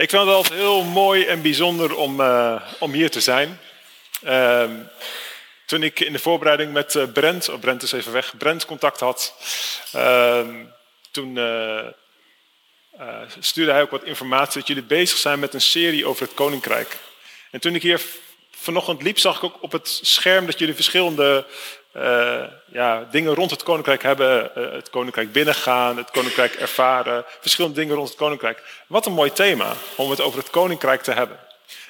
Ik vind het altijd heel mooi en bijzonder om, uh, om hier te zijn. Uh, toen ik in de voorbereiding met uh, Brent, oh Brent is even weg, Brent contact had, ehm, toen uh, stuurde hij ook wat informatie dat jullie bezig zijn met een serie over het koninkrijk. En toen ik hier vanochtend liep, zag ik ook op het scherm dat jullie verschillende uh, ja, dingen rond het koninkrijk hebben. Uh, het koninkrijk binnengaan, het koninkrijk ervaren. Verschillende dingen rond het koninkrijk. Wat een mooi thema om het over het koninkrijk te hebben.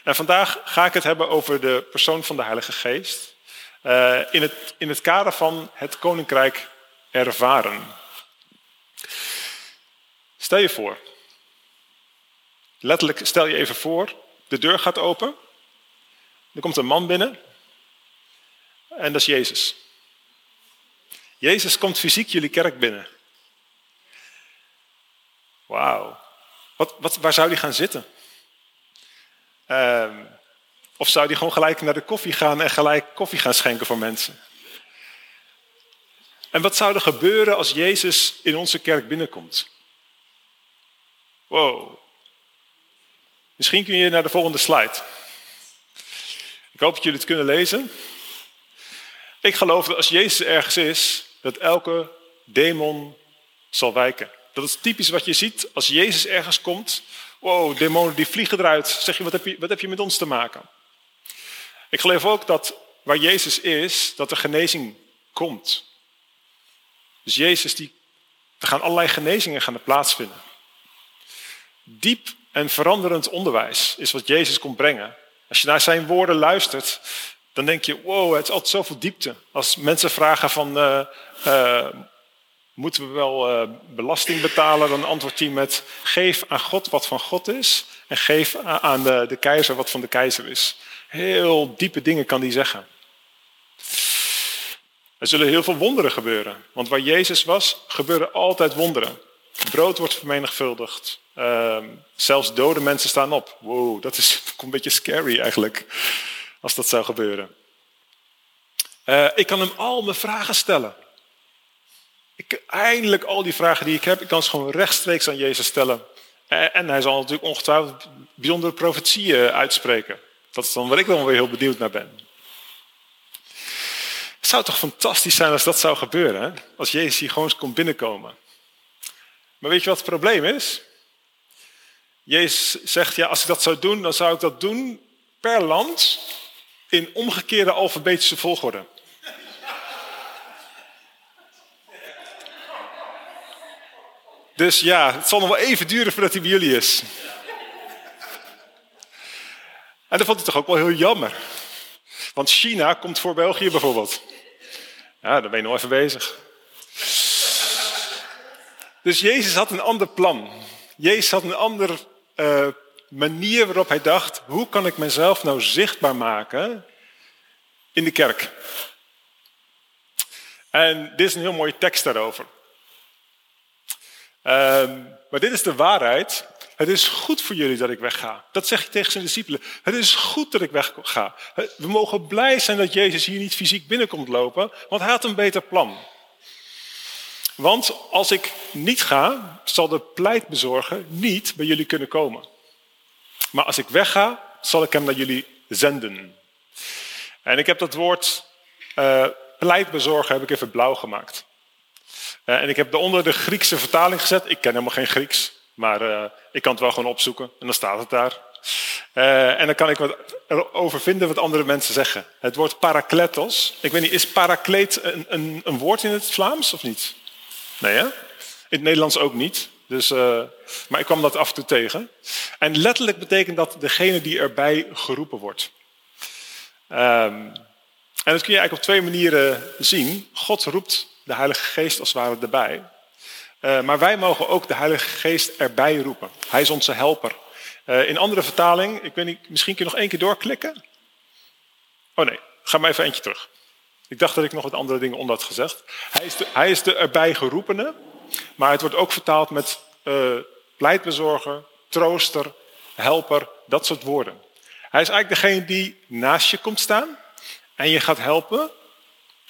En vandaag ga ik het hebben over de persoon van de Heilige Geest. Uh, in, het, in het kader van het koninkrijk ervaren. Stel je voor. Letterlijk stel je even voor. De deur gaat open. Er komt een man binnen. En dat is Jezus. Jezus komt fysiek jullie kerk binnen. Wauw. Wat, wat, waar zou die gaan zitten? Uh, of zou die gewoon gelijk naar de koffie gaan en gelijk koffie gaan schenken voor mensen? En wat zou er gebeuren als Jezus in onze kerk binnenkomt? Wow. Misschien kun je naar de volgende slide. Ik hoop dat jullie het kunnen lezen. Ik geloof dat als Jezus ergens is, dat elke demon zal wijken. Dat is typisch wat je ziet als Jezus ergens komt. Wow, demonen die vliegen eruit. Zeg je wat, heb je, wat heb je met ons te maken? Ik geloof ook dat waar Jezus is, dat er genezing komt. Dus Jezus, die, er gaan allerlei genezingen gaan plaatsvinden. Diep en veranderend onderwijs is wat Jezus komt brengen. Als je naar zijn woorden luistert, dan denk je, wow, het is altijd zoveel diepte. Als mensen vragen van, uh, uh, moeten we wel uh, belasting betalen? Dan antwoordt hij met, geef aan God wat van God is en geef aan de, de keizer wat van de keizer is. Heel diepe dingen kan hij zeggen. Er zullen heel veel wonderen gebeuren. Want waar Jezus was, gebeuren altijd wonderen. Brood wordt vermenigvuldigd. Uh, zelfs dode mensen staan op. Wow, dat is een beetje scary eigenlijk als dat zou gebeuren. Uh, ik kan hem al mijn vragen stellen. Ik, eindelijk al die vragen die ik heb, ik kan ze gewoon rechtstreeks aan Jezus stellen. Uh, en hij zal natuurlijk ongetwijfeld bijzondere profetieën uitspreken. Dat is dan waar ik dan weer heel benieuwd naar ben. Het zou toch fantastisch zijn als dat zou gebeuren, als Jezus hier gewoon komt binnenkomen. Maar weet je wat het probleem is? Jezus zegt, ja, als ik dat zou doen, dan zou ik dat doen per land in omgekeerde alfabetische volgorde. Dus ja, het zal nog wel even duren voordat hij bij jullie is. En dat vond ik toch ook wel heel jammer. Want China komt voor België bijvoorbeeld. Ja, daar ben je nog even bezig. Dus Jezus had een ander plan. Jezus had een ander uh, manier waarop hij dacht, hoe kan ik mezelf nou zichtbaar maken in de kerk? En dit is een heel mooie tekst daarover. Um, maar dit is de waarheid. Het is goed voor jullie dat ik wegga. Dat zeg je tegen zijn discipelen. Het is goed dat ik wegga. We mogen blij zijn dat Jezus hier niet fysiek binnenkomt lopen, want hij had een beter plan. Want als ik niet ga, zal de pleitbezorger niet bij jullie kunnen komen. Maar als ik wegga, zal ik hem naar jullie zenden. En ik heb dat woord uh, pleitbezorger heb ik even blauw gemaakt. Uh, en ik heb eronder de Griekse vertaling gezet. Ik ken helemaal geen Grieks, maar uh, ik kan het wel gewoon opzoeken. En dan staat het daar. en dan kan ik wat over vinden wat andere mensen zeggen. Het woord parakletos. Ik weet niet, is parakleet een, een, een woord in het Vlaams of niet? Nee, hè? In het Nederlands ook niet. Dus, uh, maar ik kwam dat af en toe tegen. En letterlijk betekent dat degene die erbij geroepen wordt. Um, en dat kun je eigenlijk op twee manieren zien. God roept de Heilige Geest als het ware erbij. Uh, maar wij mogen ook de Heilige Geest erbij roepen. Hij is onze helper. Uh, in andere vertaling, ik weet niet, misschien kun je nog één keer doorklikken. Oh nee, ga maar even eentje terug. Ik dacht dat ik nog wat andere dingen onder had gezegd. Hij is de, hij is de erbij geroepene. Maar het wordt ook vertaald met uh, pleitbezorger, trooster, helper, dat soort woorden. Hij is eigenlijk degene die naast je komt staan en je gaat helpen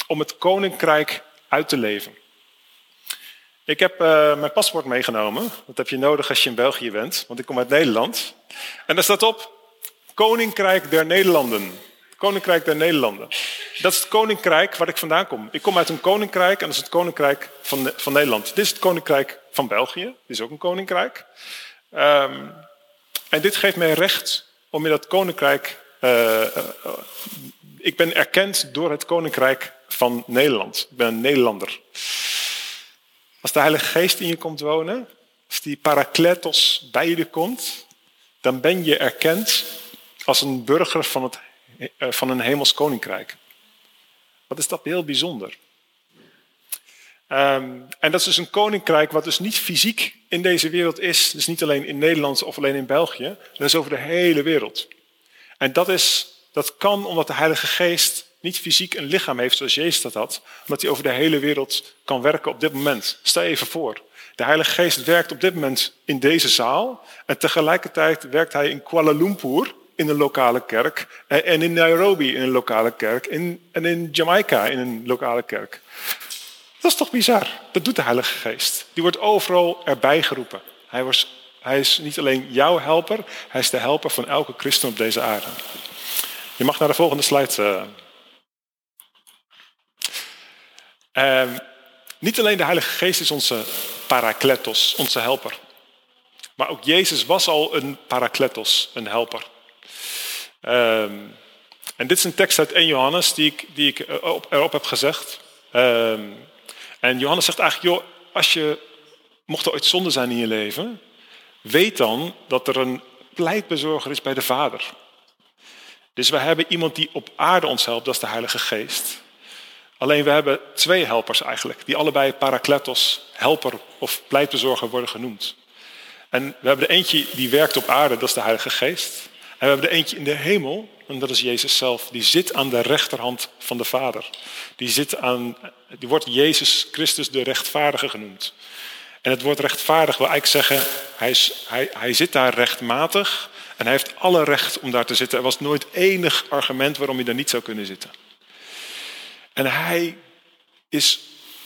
om het koninkrijk uit te leven. Ik heb uh, mijn paspoort meegenomen. Dat heb je nodig als je in België bent, want ik kom uit Nederland. En daar staat op, Koninkrijk der Nederlanden. Koninkrijk der Nederlanden. Dat is het koninkrijk waar ik vandaan kom. Ik kom uit een koninkrijk en dat is het koninkrijk van, van Nederland. Dit is het koninkrijk van België. Is ook een koninkrijk. Ehm, en dit geeft mij recht om in dat koninkrijk. Uh, ik ben erkend door het koninkrijk van Nederland. Ik ben een Nederlander. Als de Heilige Geest in je komt wonen, als die parakletos bij je komt, dan ben je erkend als een burger van, het, eh, van een hemels koninkrijk. Wat is dat heel bijzonder. Um, en dat is dus een koninkrijk wat dus niet fysiek in deze wereld is. Dus niet alleen in Nederland of alleen in België. Dat is over de hele wereld. En dat, is, dat kan omdat de Heilige Geest niet fysiek een lichaam heeft zoals Jezus dat had. Omdat hij over de hele wereld kan werken op dit moment. Stel even voor. De Heilige Geest werkt op dit moment in deze zaal. En tegelijkertijd werkt hij in Kuala Lumpur in een lokale kerk. En in Nairobi in een lokale kerk. En in Jamaica in een lokale kerk. Dat is toch bizar? Dat doet de Heilige Geest. Die wordt overal erbij geroepen. Hij, was, hij is niet alleen jouw helper, hij is de helper van elke christen op deze aarde. Je mag naar de volgende slide. Uh. niet alleen de Heilige Geest is onze parakletos, onze helper. Maar ook Jezus was al een parakletos, een helper. Um, en dit is een tekst uit 1 Johannes die ik, die ik erop heb gezegd. Um, en Johannes zegt eigenlijk, joh, als je, mocht er ooit zonde zijn in je leven, weet dan dat er een pleitbezorger is bij de Vader. Dus we hebben iemand die op aarde ons helpt, dat is de Heilige Geest. Alleen we hebben twee helpers eigenlijk, die allebei parakletos, helper of pleitbezorger worden genoemd. En we hebben er eentje die werkt op aarde, dat is de Heilige Geest. En we hebben er eentje in de hemel, en dat is Jezus zelf. Die zit aan de rechterhand van de Vader. Die, zit aan, die wordt Jezus Christus de rechtvaardige genoemd. En het woord rechtvaardig wil eigenlijk zeggen, hij, is, hij, hij zit daar rechtmatig en hij heeft alle recht om daar te zitten. Er was nooit enig argument waarom hij daar niet zou kunnen zitten. En hij is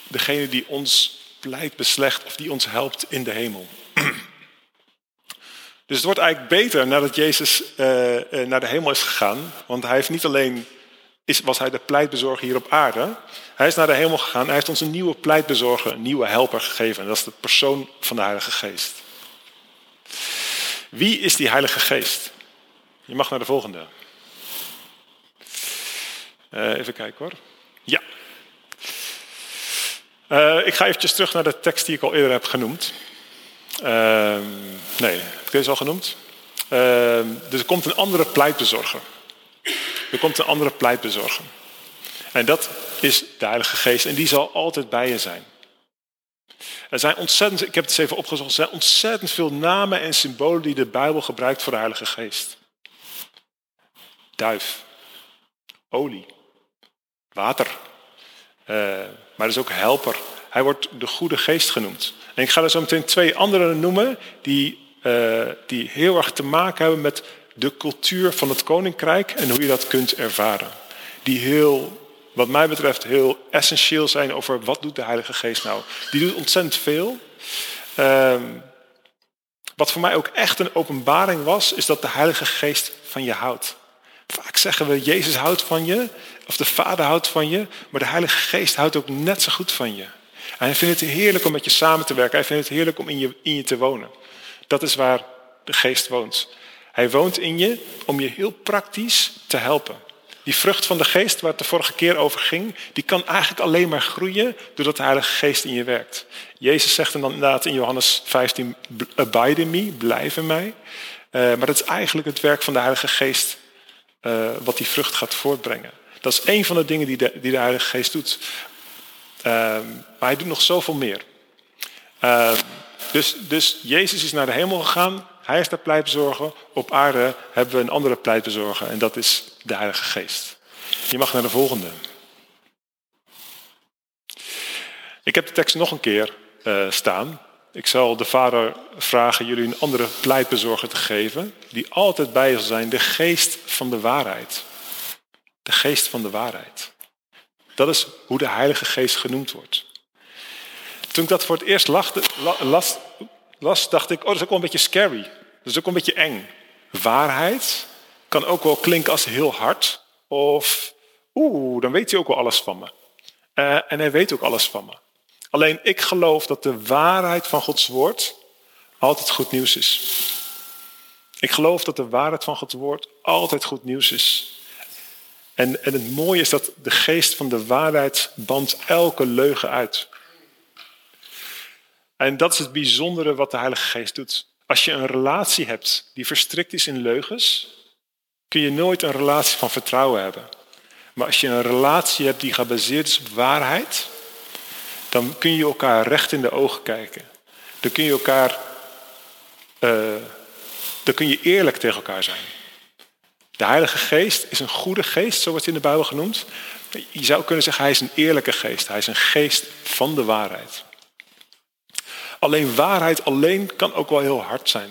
degene die ons pleit beslecht of die ons helpt in de hemel. Dus het wordt eigenlijk beter nadat Jezus uh, naar de hemel is gegaan. Want hij heeft niet alleen, is, was hij de pleitbezorger hier op aarde. Hij is naar de hemel gegaan. Hij heeft ons een nieuwe pleitbezorger, een nieuwe helper gegeven. En dat is de persoon van de Heilige Geest. Wie is die Heilige Geest? Je mag naar de volgende. Uh, even kijken hoor. Ja. Uh, ik ga eventjes terug naar de tekst die ik al eerder heb genoemd. Uh, nee, heb ik deze al genoemd? Uh, dus er komt een andere pleitbezorger. Er komt een andere pleitbezorger. En dat is de Heilige Geest. En die zal altijd bij je zijn. Er zijn ontzettend, ik heb het eens even opgezocht, er zijn ontzettend veel namen en symbolen die de Bijbel gebruikt voor de Heilige Geest. Duif, olie, water, uh, maar is ook helper. Hij wordt de goede geest genoemd. En ik ga er zo meteen twee andere noemen die, uh, die heel erg te maken hebben met de cultuur van het koninkrijk en hoe je dat kunt ervaren. Die heel, wat mij betreft, heel essentieel zijn over wat doet de Heilige Geest nou. Die doet ontzettend veel. Uh, wat voor mij ook echt een openbaring was, is dat de Heilige Geest van je houdt. Vaak zeggen we, Jezus houdt van je, of de Vader houdt van je, maar de Heilige Geest houdt ook net zo goed van je. En hij vindt het heerlijk om met je samen te werken. Hij vindt het heerlijk om in je, in je te wonen. Dat is waar de geest woont. Hij woont in je om je heel praktisch te helpen. Die vrucht van de geest, waar het de vorige keer over ging, die kan eigenlijk alleen maar groeien doordat de Heilige Geest in je werkt. Jezus zegt dan inderdaad in Johannes 15, abide in me, blijf in mij. Uh, maar dat is eigenlijk het werk van de Heilige Geest uh, wat die vrucht gaat voortbrengen. Dat is een van de dingen die de, die de Heilige Geest doet. Ehm, maar hij doet nog zoveel meer. Ehm, dus, dus Jezus is naar de hemel gegaan. Hij is de pleitbezorger. Op aarde hebben we een andere pleitbezorger. En dat is de Heilige Geest. Je mag naar de volgende. Ik heb de tekst nog een keer uh, staan. Ik zal de Vader vragen jullie een andere pleitbezorger te geven. Die altijd bij zal zijn. De geest van de waarheid. De geest van de waarheid. Dat is hoe de Heilige Geest genoemd wordt. Toen ik dat voor het eerst las, las, dacht ik, oh, dat is ook wel een beetje scary. Dat is ook wel een beetje eng. Waarheid kan ook wel klinken als heel hard. Of, oeh, dan weet hij ook wel alles van me. Uh, en hij weet ook alles van me. Alleen ik geloof dat de waarheid van Gods woord altijd goed nieuws is. Ik geloof dat de waarheid van Gods woord altijd goed nieuws is. En, en het mooie is dat de geest van de waarheid bandt elke leugen uit. En dat is het bijzondere wat de Heilige Geest doet. Als je een relatie hebt die verstrikt is in leugens, kun je nooit een relatie van vertrouwen hebben. Maar als je een relatie hebt die gebaseerd is op waarheid, dan kun je elkaar recht in de ogen kijken. Dan kun je elkaar, uh, dan kun je eerlijk tegen elkaar zijn. De Heilige Geest is een goede geest, zo wordt het in de Bijbel genoemd. Je zou kunnen zeggen, hij is een eerlijke geest. Hij is een geest van de waarheid. Alleen waarheid alleen kan ook wel heel hard zijn.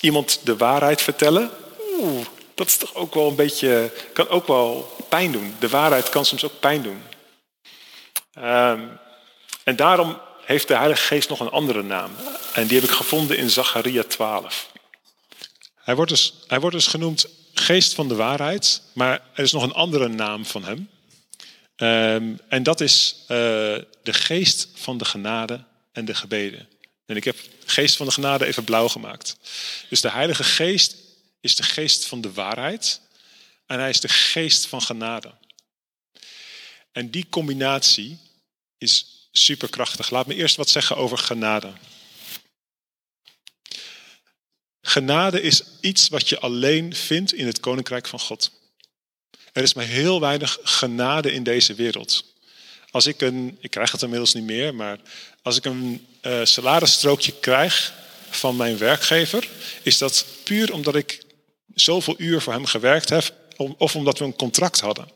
Iemand de waarheid vertellen, oeh, dat is toch ook wel een beetje, kan ook wel pijn doen. De waarheid kan soms ook pijn doen. Um, en daarom heeft de Heilige Geest nog een andere naam. En die heb ik gevonden in Zacharia 12. Hij wordt, dus, hij wordt dus genoemd geest van de waarheid, maar er is nog een andere naam van hem. Um, en dat is uh, de geest van de genade en de gebeden. En ik heb geest van de genade even blauw gemaakt. Dus de Heilige Geest is de geest van de waarheid en hij is de geest van genade. En die combinatie is superkrachtig. Laat me eerst wat zeggen over genade. Genade is iets wat je alleen vindt in het koninkrijk van God. Er is maar heel weinig genade in deze wereld. Als ik een, ik krijg het inmiddels niet meer, maar als ik een uh, salarisstrookje krijg van mijn werkgever, is dat puur omdat ik zoveel uur voor hem gewerkt heb, of omdat we een contract hadden.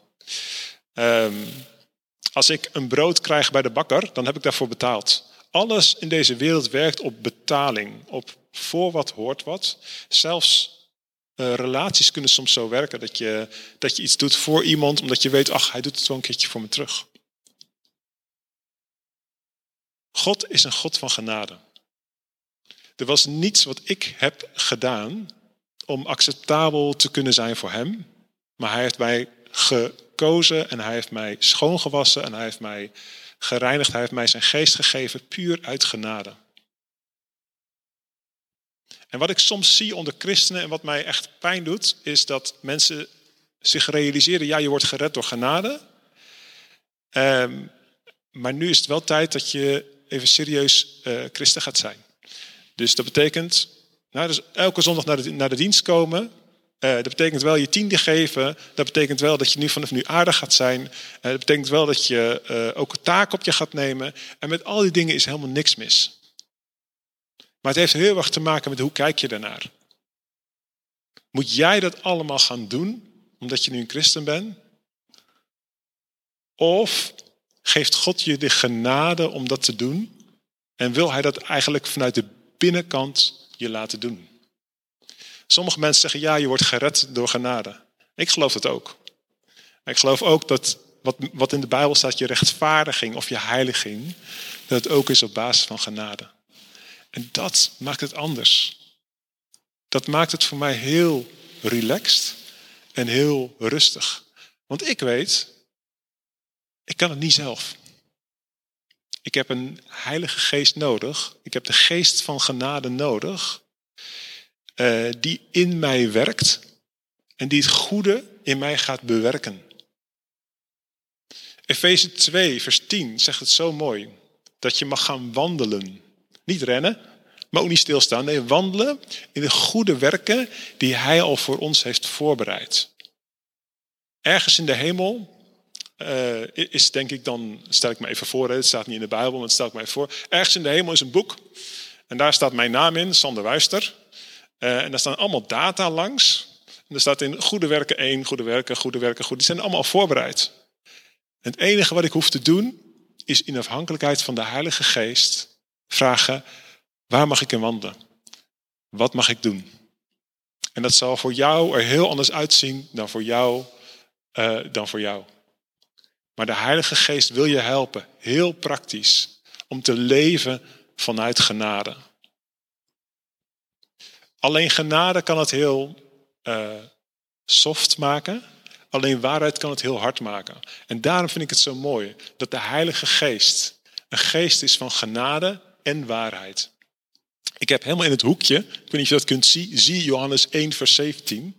Um, als ik een brood krijg bij de bakker, dan heb ik daarvoor betaald. Alles in deze wereld werkt op betaling, op voor wat hoort wat. Zelfs uh, relaties kunnen soms zo werken dat je, dat je iets doet voor iemand, omdat je weet, ach, hij doet het wel een keertje voor me terug. God is een God van genade. Er was niets wat ik heb gedaan om acceptabel te kunnen zijn voor Hem, maar Hij heeft mij gekozen en Hij heeft mij schoongewassen en Hij heeft mij gereinigd. Hij heeft mij zijn geest gegeven, puur uit genade. En wat ik soms zie onder christenen en wat mij echt pijn doet, is dat mensen zich realiseren, ja, je wordt gered door genade. Um, maar nu is het wel tijd dat je even serieus uh, christen gaat zijn. Dus dat betekent, nou, dus elke zondag naar de, naar de dienst komen. Uh, dat betekent wel je tiende geven. Dat betekent wel dat je nu vanaf nu aardig gaat zijn. Uh, dat betekent wel dat je ook een taak op je gaat nemen. En met al die dingen is helemaal niks mis. Maar het heeft heel erg te maken met hoe kijk je daarnaar. Moet jij dat allemaal gaan doen omdat je nu een christen bent? Of geeft God je de genade om dat te doen? En wil hij dat eigenlijk vanuit de binnenkant je laten doen? Sommige mensen zeggen, ja, je wordt gered door genade. Ik geloof dat ook. ik geloof ook dat wat, wat in de Bijbel staat, je rechtvaardiging of je heiliging, dat het ook is op basis van genade. En dat maakt het anders. Dat maakt het voor mij heel relaxed en heel rustig. Want ik weet, ik kan het niet zelf. Ik heb een heilige geest nodig. Ik heb de geest van genade nodig. Uh, die in mij werkt. En die het goede in mij gaat bewerken. Efeze 2, vers 10 zegt het zo mooi. Dat je mag gaan wandelen. Niet rennen, maar ook niet stilstaan. Nee, wandelen in de goede werken die Hij al voor ons heeft voorbereid. Ergens in de hemel uh, is denk ik dan, stel ik me even voor, het staat niet in de Bijbel, maar stel ik me even voor. Ergens in de hemel is een boek en daar staat mijn naam in, Sander Wuister. Uh, en daar staan allemaal data langs. En er staat in goede werken 1, goede werken, goede werken, goed. Die zijn allemaal voorbereid. Het enige wat ik hoef te doen, is in afhankelijkheid van de Heilige Geest vragen, waar mag ik in wandelen? Wat mag ik doen? En dat zal voor jou er heel anders uitzien dan voor jou, uh, dan voor jou. Maar de Heilige Geest wil je helpen, heel praktisch, om te leven vanuit genade. Alleen genade kan het heel uh, soft maken. Alleen waarheid kan het heel hard maken. En daarom vind ik het zo mooi dat de Heilige Geest een geest is van genade en waarheid. Ik heb helemaal in het hoekje, ik weet niet of je dat kunt zien, zie Johannes 1 vers 17.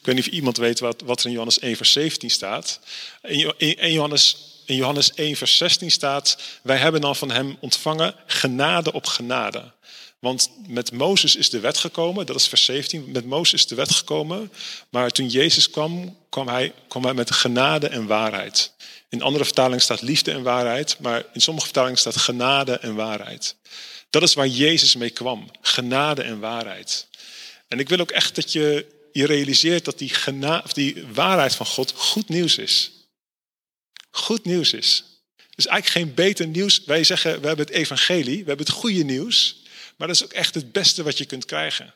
Ik weet niet of iemand weet wat, wat er in Johannes 1 vers 17 staat. In, in, Johannes, in Johannes 1 vers 16 staat, wij hebben dan van hem ontvangen genade op genade. Want met Mozes is de wet gekomen, dat is vers 17. Met Mozes is de wet gekomen, maar toen Jezus kwam, kwam hij, kwam hij met genade en waarheid. In andere vertalingen staat liefde en waarheid, maar in sommige vertalingen staat genade en waarheid. Dat is waar Jezus mee kwam, genade en waarheid. En ik wil ook echt dat je je realiseert dat die, gena of die waarheid van God goed nieuws is. Goed nieuws is. Dus eigenlijk geen beter nieuws. Wij zeggen, we hebben het evangelie, we hebben het goede nieuws. Maar dat is ook echt het beste wat je kunt krijgen.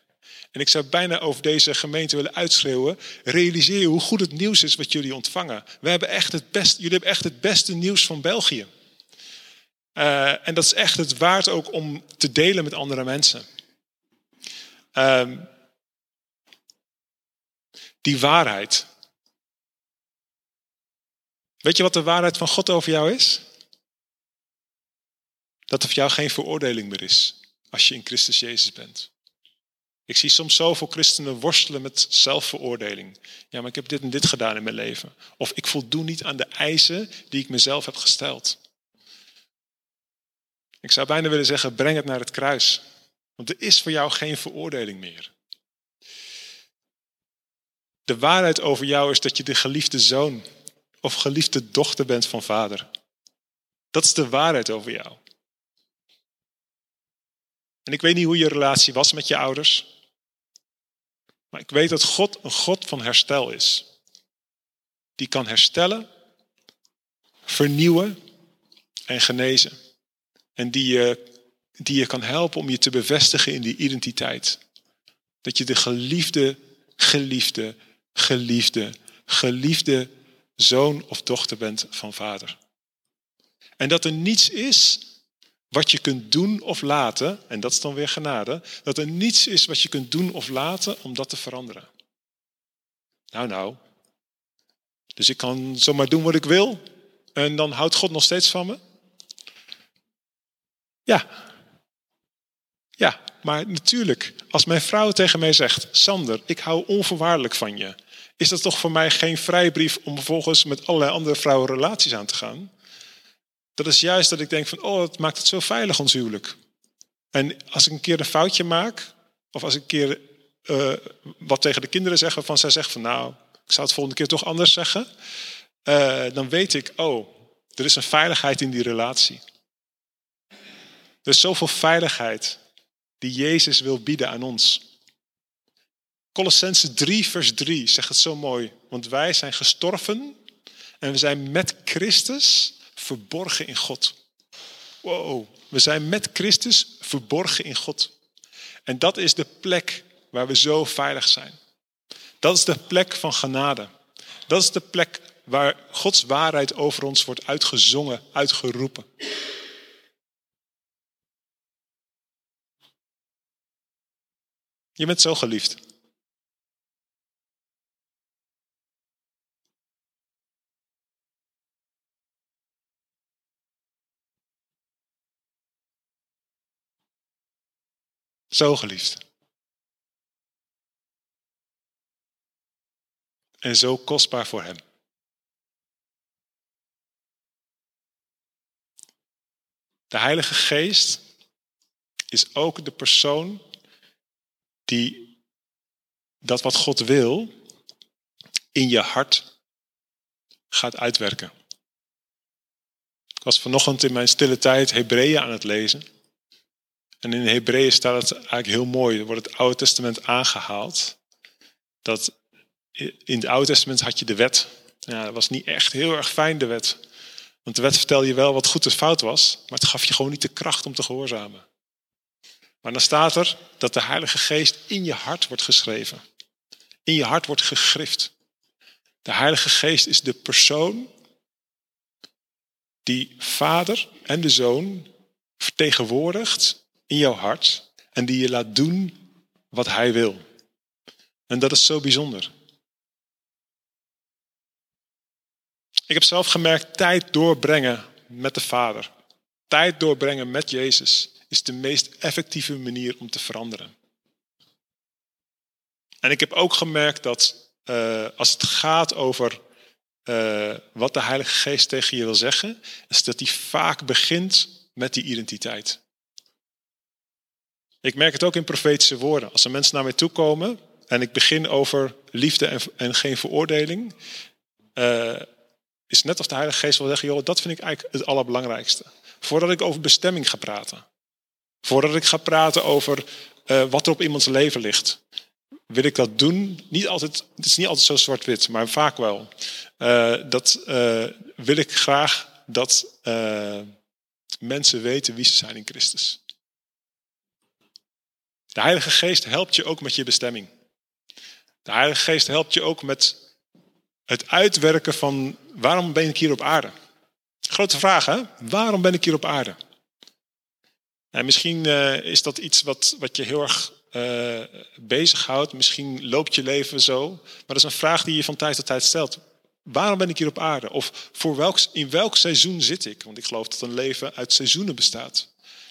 En ik zou bijna over deze gemeente willen uitschreeuwen. Realiseer je hoe goed het nieuws is wat jullie ontvangen. We hebben echt het beste, jullie hebben echt het beste nieuws van België. Uh, en dat is echt het waard ook om te delen met andere mensen. Uh, die waarheid. Weet je wat de waarheid van God over jou is? Dat er voor jou geen veroordeling meer is als je in Christus Jezus bent. Ik zie soms zoveel christenen worstelen met zelfveroordeling. Ja, maar ik heb dit en dit gedaan in mijn leven. Of ik voldoen niet aan de eisen die ik mezelf heb gesteld. Ik zou bijna willen zeggen, breng het naar het kruis. Want er is voor jou geen veroordeling meer. De waarheid over jou is dat je de geliefde zoon of geliefde dochter bent van vader. Dat is de waarheid over jou. En ik weet niet hoe je relatie was met je ouders. Maar ik weet dat God een God van herstel is. Die kan herstellen, vernieuwen en genezen. En die je, die je kan helpen om je te bevestigen in die identiteit. Dat je de geliefde, geliefde, geliefde, geliefde zoon of dochter bent van vader. En dat er niets is wat je kunt doen of laten, en dat is dan weer genade, dat er niets is wat je kunt doen of laten om dat te veranderen. Nou, nou. Dus ik kan zomaar doen wat ik wil en dan houdt God nog steeds van me? Ja. Ja, maar natuurlijk, als mijn vrouw tegen mij zegt, Sander, ik hou onvoorwaardelijk van je, is dat toch voor mij geen vrijbrief om vervolgens met allerlei andere vrouwen relaties aan te gaan? Dat is juist dat ik denk van, oh, het maakt het zo veilig ons huwelijk. En als ik een keer een foutje maak, of als ik een keer uh, wat tegen de kinderen zeg, waarvan zij zegt van, nou, ik zou het volgende keer toch anders zeggen, uh, dan weet ik, oh, er is een veiligheid in die relatie. Er is zoveel veiligheid die Jezus wil bieden aan ons. Colossense 3, vers 3 zegt het zo mooi. Want wij zijn gestorven en we zijn met Christus verborgen in God. Wow, we zijn met Christus verborgen in God. En dat is de plek waar we zo veilig zijn. Dat is de plek van genade. Dat is de plek waar Gods waarheid over ons wordt uitgezongen, uitgeroepen. Je bent zo geliefd. Zo geliefd. En zo kostbaar voor Hem. De Heilige Geest is ook de persoon die dat wat God wil in je hart gaat uitwerken. Ik was vanochtend in mijn stille tijd Hebreeën aan het lezen. En in Hebreeën staat het eigenlijk heel mooi. Er wordt het Oude Testament aangehaald. Dat in het Oude Testament had je de wet. Ja, dat was niet echt heel erg fijn, de wet. Want de wet vertelde je wel wat goed en fout was, maar het gaf je gewoon niet de kracht om te gehoorzamen. Maar dan staat er dat de Heilige Geest in je hart wordt geschreven. In je hart wordt gegrift. De Heilige Geest is de persoon die Vader en de Zoon vertegenwoordigt in jouw hart en die je laat doen wat Hij wil. En dat is zo bijzonder. Ik heb zelf gemerkt, tijd doorbrengen met de Vader, tijd doorbrengen met Jezus, is de meest effectieve manier om te veranderen. En ik heb ook gemerkt dat uh, als het gaat over uh, wat de Heilige Geest tegen je wil zeggen, is dat hij vaak begint met die identiteit. Ik merk het ook in profetische woorden. Als er mensen naar mij toe komen en ik begin over liefde en, en geen veroordeling, uh, is net als de Heilige Geest wil zeggen, joh, dat vind ik eigenlijk het allerbelangrijkste. Voordat ik over bestemming ga praten. Voordat ik ga praten over uh, wat er op iemands leven ligt. Wil ik dat doen? Niet altijd, het is niet altijd zo zwart-wit, maar vaak wel. Uh, dat uh, wil ik graag dat mensen weten wie ze zijn in Christus. De Heilige Geest helpt je ook met je bestemming. De Heilige Geest helpt je ook met het uitwerken van waarom ben ik hier op aarde? Grote vraag, hè? Waarom ben ik hier op aarde? En misschien uh, is dat iets wat, wat je heel erg uh, bezighoudt. Misschien loopt je leven zo. Maar dat is een vraag die je van tijd tot tijd stelt. Waarom ben ik hier op aarde? Of voor welk, in welk seizoen zit ik? Want ik geloof dat een leven uit seizoenen bestaat.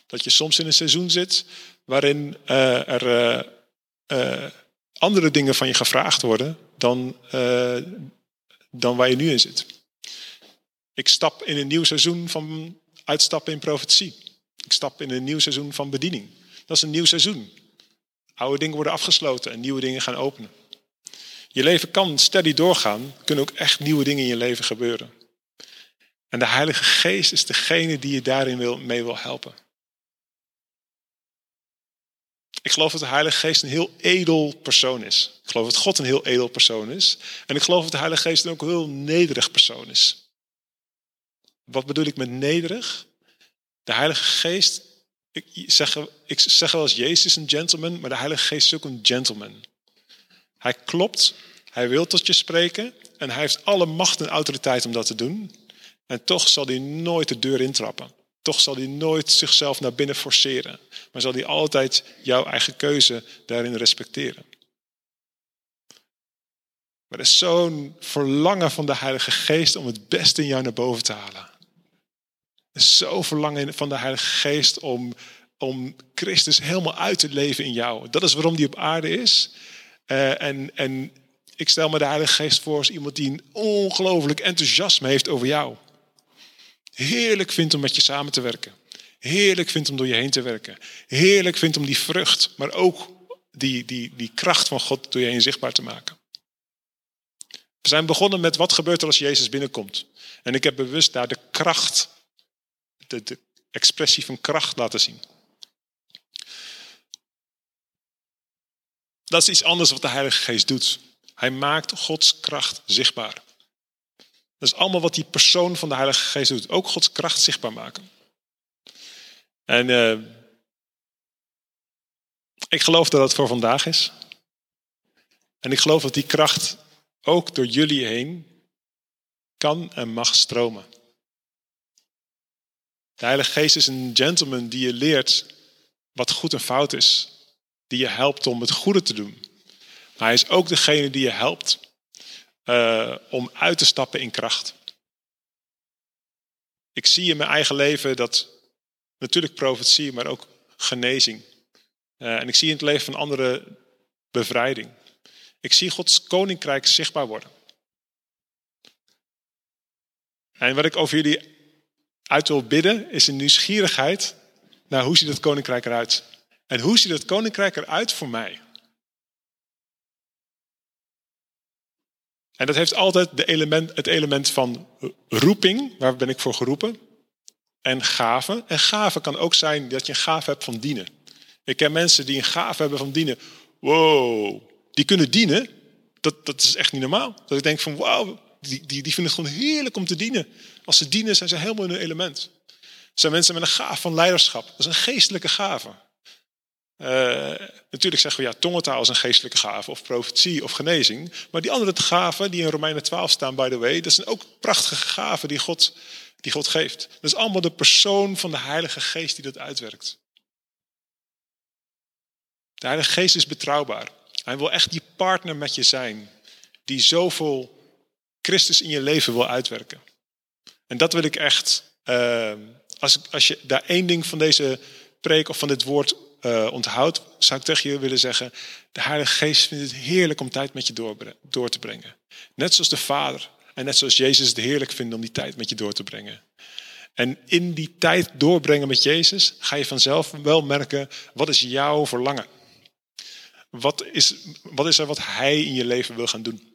Dat je soms in een seizoen zit waarin uh, er andere dingen van je gevraagd worden dan, dan waar je nu in zit. Ik stap in een nieuw seizoen van uitstappen in profetie. Ik stap in een nieuw seizoen van bediening. Dat is een nieuw seizoen. Oude dingen worden afgesloten en nieuwe dingen gaan openen. Je leven kan steady doorgaan, kunnen ook echt nieuwe dingen in je leven gebeuren. En de Heilige Geest is degene die je daarin wil, mee wil helpen. Ik geloof dat de Heilige Geest een heel edel persoon is. Ik geloof dat God een heel edel persoon is. En ik geloof dat de Heilige Geest ook een heel nederig persoon is. Wat bedoel ik met nederig? De Heilige Geest, ik zeg, ik zeg wel als Jezus een gentleman, maar de Heilige Geest is ook een gentleman. Hij klopt, hij wil tot je spreken en hij heeft alle macht en autoriteit om dat te doen. En toch zal hij nooit de deur intrappen. Toch zal hij nooit zichzelf naar binnen forceren. Maar zal hij altijd jouw eigen keuze daarin respecteren. Maar er is zo'n verlangen van de Heilige Geest om het beste in jou naar boven te halen. Zo'n verlangen van de Heilige Geest om, om Christus helemaal uit te leven in jou. Dat is waarom die op aarde is. Uh, en, en ik stel me de Heilige Geest voor als iemand die een ongelooflijk enthousiasme heeft over jou. Heerlijk vindt om met je samen te werken. Heerlijk vindt om door je heen te werken. Heerlijk vindt om die vrucht, maar ook die, die, die kracht van God door je heen zichtbaar te maken. We zijn begonnen met wat gebeurt er als Jezus binnenkomt. En ik heb bewust daar de kracht, de, expressie van kracht laten zien. Dat is iets anders wat de Heilige Geest doet. Hij maakt Gods kracht zichtbaar. Dat is allemaal wat die persoon van de Heilige Geest doet. Ook Gods kracht zichtbaar maken. En uh, ik geloof dat dat voor vandaag is. En ik geloof dat die kracht ook door jullie heen kan en mag stromen. De Heilige Geest is een gentleman die je leert wat goed en fout is. Die je helpt om het goede te doen. Maar hij is ook degene die je helpt uh, om uit te stappen in kracht. Ik zie in mijn eigen leven dat natuurlijk profetie, maar ook genezing. Uh, en ik zie in het leven van anderen bevrijding. Ik zie Gods koninkrijk zichtbaar worden. En wat ik over jullie uit wil bidden, is een nieuwsgierigheid naar hoe ziet het koninkrijk eruit. En hoe ziet het koninkrijk eruit voor mij? En dat heeft altijd de element, het element van roeping, waar ben ik voor geroepen, en gave. En gave kan ook zijn dat je een gave hebt van dienen. Ik ken mensen die een gave hebben van dienen. Wow, die kunnen dienen. Dat, dat is echt niet normaal. Dat ik denk van wauw, die, die, die vinden het gewoon heerlijk om te dienen. Als ze dienen zijn ze helemaal in hun element. Er zijn mensen met een gave van leiderschap. Dat is een geestelijke gave. Uh, natuurlijk zeggen we ja, tongentaal is een geestelijke gave, of profetie of genezing. Maar die andere gaven die in Romeinen 12 staan, by the way, dat zijn ook prachtige gaven die God, die God geeft. Dat is allemaal de persoon van de Heilige Geest die dat uitwerkt. De Heilige Geest is betrouwbaar. Hij wil echt die partner met je zijn, die zoveel Christus in je leven wil uitwerken. En dat wil ik echt, uh, als, als je daar één ding van deze preek of van dit woord uh, onthoudt, zou ik tegen je willen zeggen, de Heilige Geest vindt het heerlijk om tijd met je door, door te brengen. Net zoals de Vader en net zoals Jezus het heerlijk vindt om die tijd met je door te brengen. En in die tijd doorbrengen met Jezus ga je vanzelf wel merken, wat is jouw verlangen? Wat is, wat is er wat Hij in je leven wil gaan doen?